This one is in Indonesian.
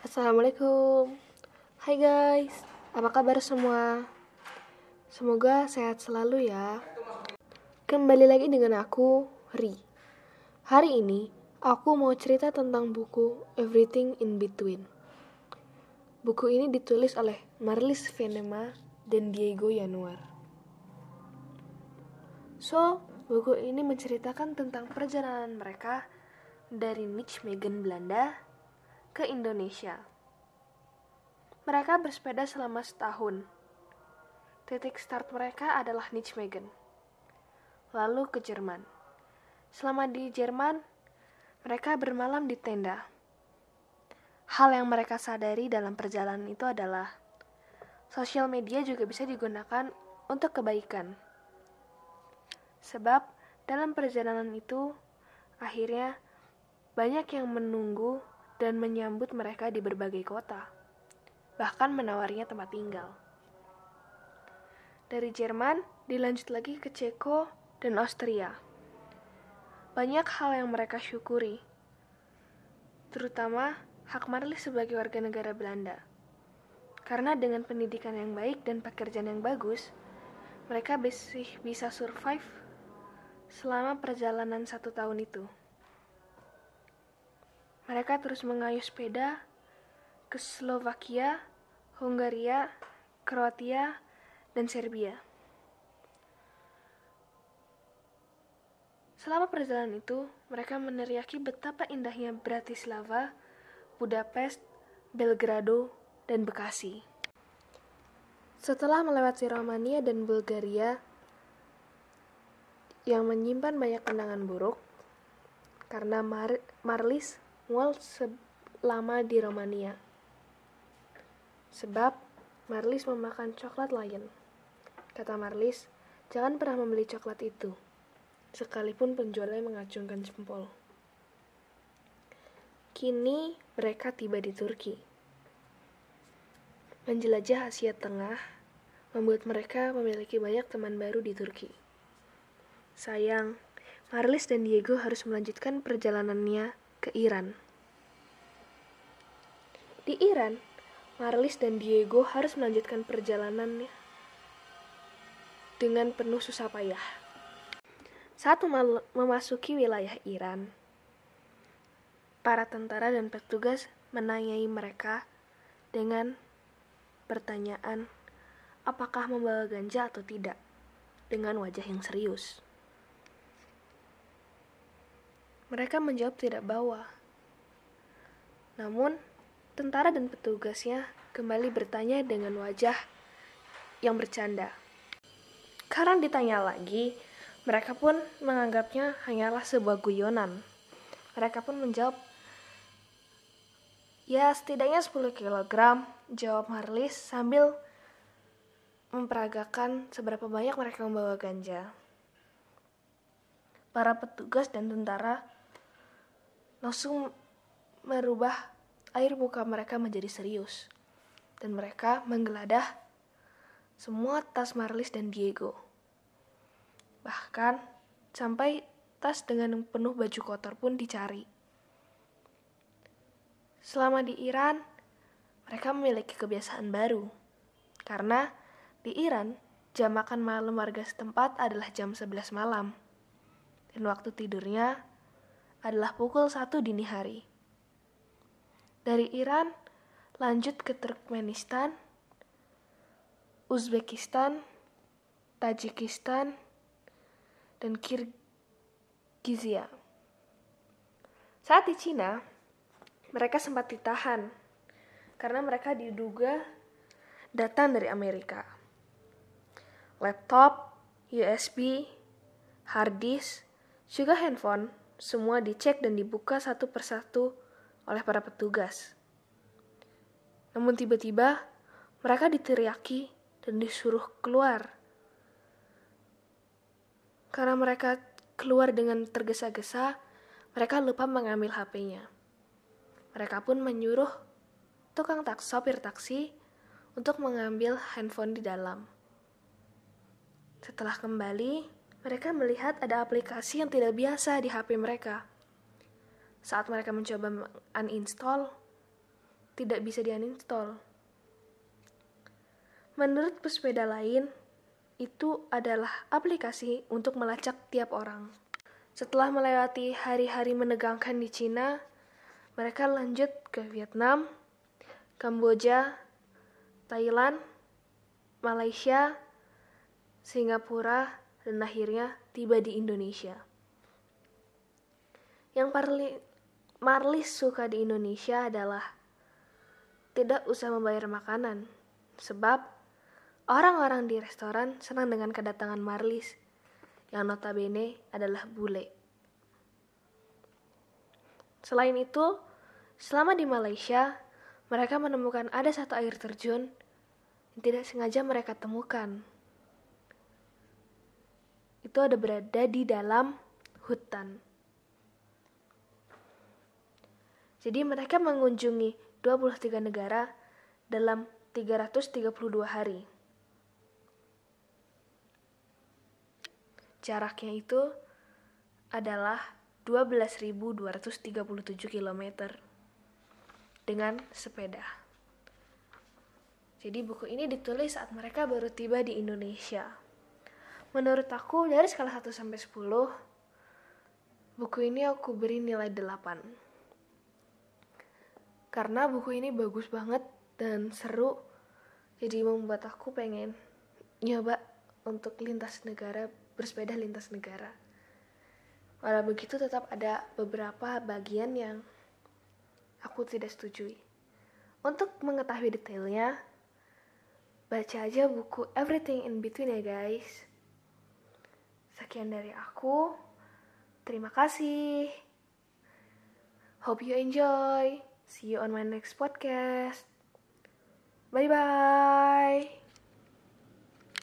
Assalamualaikum. Hai guys, apa kabar semua? Semoga sehat selalu ya. Kembali lagi dengan aku, Ri. Hari ini, aku mau cerita tentang buku Everything in Between. Buku ini ditulis oleh Marlis Venema dan Diego Yanuar So, buku ini menceritakan tentang perjalanan mereka dari Nijmegen, Belanda ke Indonesia. Mereka bersepeda selama setahun. Titik start mereka adalah Nijmegen. Lalu ke Jerman. Selama di Jerman, mereka bermalam di tenda. Hal yang mereka sadari dalam perjalanan itu adalah sosial media juga bisa digunakan untuk kebaikan. Sebab dalam perjalanan itu akhirnya banyak yang menunggu dan menyambut mereka di berbagai kota, bahkan menawarinya tempat tinggal. Dari Jerman, dilanjut lagi ke Ceko dan Austria. Banyak hal yang mereka syukuri, terutama hak Marlis sebagai warga negara Belanda. Karena dengan pendidikan yang baik dan pekerjaan yang bagus, mereka bisa survive selama perjalanan satu tahun itu. Mereka terus mengayuh sepeda ke Slovakia, Hungaria, Kroatia, dan Serbia. Selama perjalanan itu, mereka meneriaki betapa indahnya Bratislava, Budapest, Belgrado, dan Bekasi. Setelah melewati Romania dan Bulgaria yang menyimpan banyak kenangan buruk, karena Mar Marlis mual selama di Romania. Sebab Marlis memakan coklat lion. Kata Marlis, jangan pernah membeli coklat itu, sekalipun penjualnya mengacungkan jempol. Kini mereka tiba di Turki. Menjelajah Asia Tengah membuat mereka memiliki banyak teman baru di Turki. Sayang, Marlis dan Diego harus melanjutkan perjalanannya ke Iran. Di Iran, Marlis dan Diego harus melanjutkan perjalanannya dengan penuh susah payah. Saat memasuki wilayah Iran, para tentara dan petugas menanyai mereka dengan pertanyaan apakah membawa ganja atau tidak dengan wajah yang serius. Mereka menjawab tidak bawa. Namun, tentara dan petugasnya kembali bertanya dengan wajah yang bercanda. Karena ditanya lagi, mereka pun menganggapnya hanyalah sebuah guyonan. Mereka pun menjawab, Ya, setidaknya 10 kg, jawab Marlis sambil memperagakan seberapa banyak mereka membawa ganja. Para petugas dan tentara langsung merubah air muka mereka menjadi serius. Dan mereka menggeladah semua tas Marlis dan Diego. Bahkan sampai tas dengan penuh baju kotor pun dicari. Selama di Iran, mereka memiliki kebiasaan baru. Karena di Iran, jam makan malam warga setempat adalah jam 11 malam. Dan waktu tidurnya adalah pukul 1 dini hari. Dari Iran, lanjut ke Turkmenistan, Uzbekistan, Tajikistan, dan Kirgizia. Saat di Cina, mereka sempat ditahan karena mereka diduga datang dari Amerika. Laptop, USB, hard disk, juga handphone semua dicek dan dibuka satu persatu oleh para petugas. Namun tiba-tiba mereka diteriaki dan disuruh keluar. Karena mereka keluar dengan tergesa-gesa, mereka lupa mengambil HP-nya. Mereka pun menyuruh tukang tak sopir taksi untuk mengambil handphone di dalam. Setelah kembali, mereka melihat ada aplikasi yang tidak biasa di HP mereka. Saat mereka mencoba uninstall, tidak bisa di-uninstall. Menurut pesepeda lain, itu adalah aplikasi untuk melacak tiap orang. Setelah melewati hari-hari menegangkan di Cina, mereka lanjut ke Vietnam, Kamboja, Thailand, Malaysia, Singapura, dan akhirnya tiba di Indonesia. Yang Marlis suka di Indonesia adalah tidak usah membayar makanan, sebab orang-orang di restoran senang dengan kedatangan Marlis, yang notabene adalah bule. Selain itu, selama di Malaysia, mereka menemukan ada satu air terjun yang tidak sengaja mereka temukan. Itu ada berada di dalam hutan. Jadi mereka mengunjungi 23 negara dalam 332 hari. Jaraknya itu adalah 12.237 km dengan sepeda. Jadi buku ini ditulis saat mereka baru tiba di Indonesia. Menurut aku dari skala 1 sampai 10, buku ini aku beri nilai 8 karena buku ini bagus banget dan seru jadi membuat aku pengen nyoba untuk lintas negara bersepeda lintas negara. Walau begitu tetap ada beberapa bagian yang aku tidak setujui. Untuk mengetahui detailnya baca aja buku Everything in Between ya guys. Sekian dari aku. Terima kasih. Hope you enjoy See you on my next podcast. Bye bye.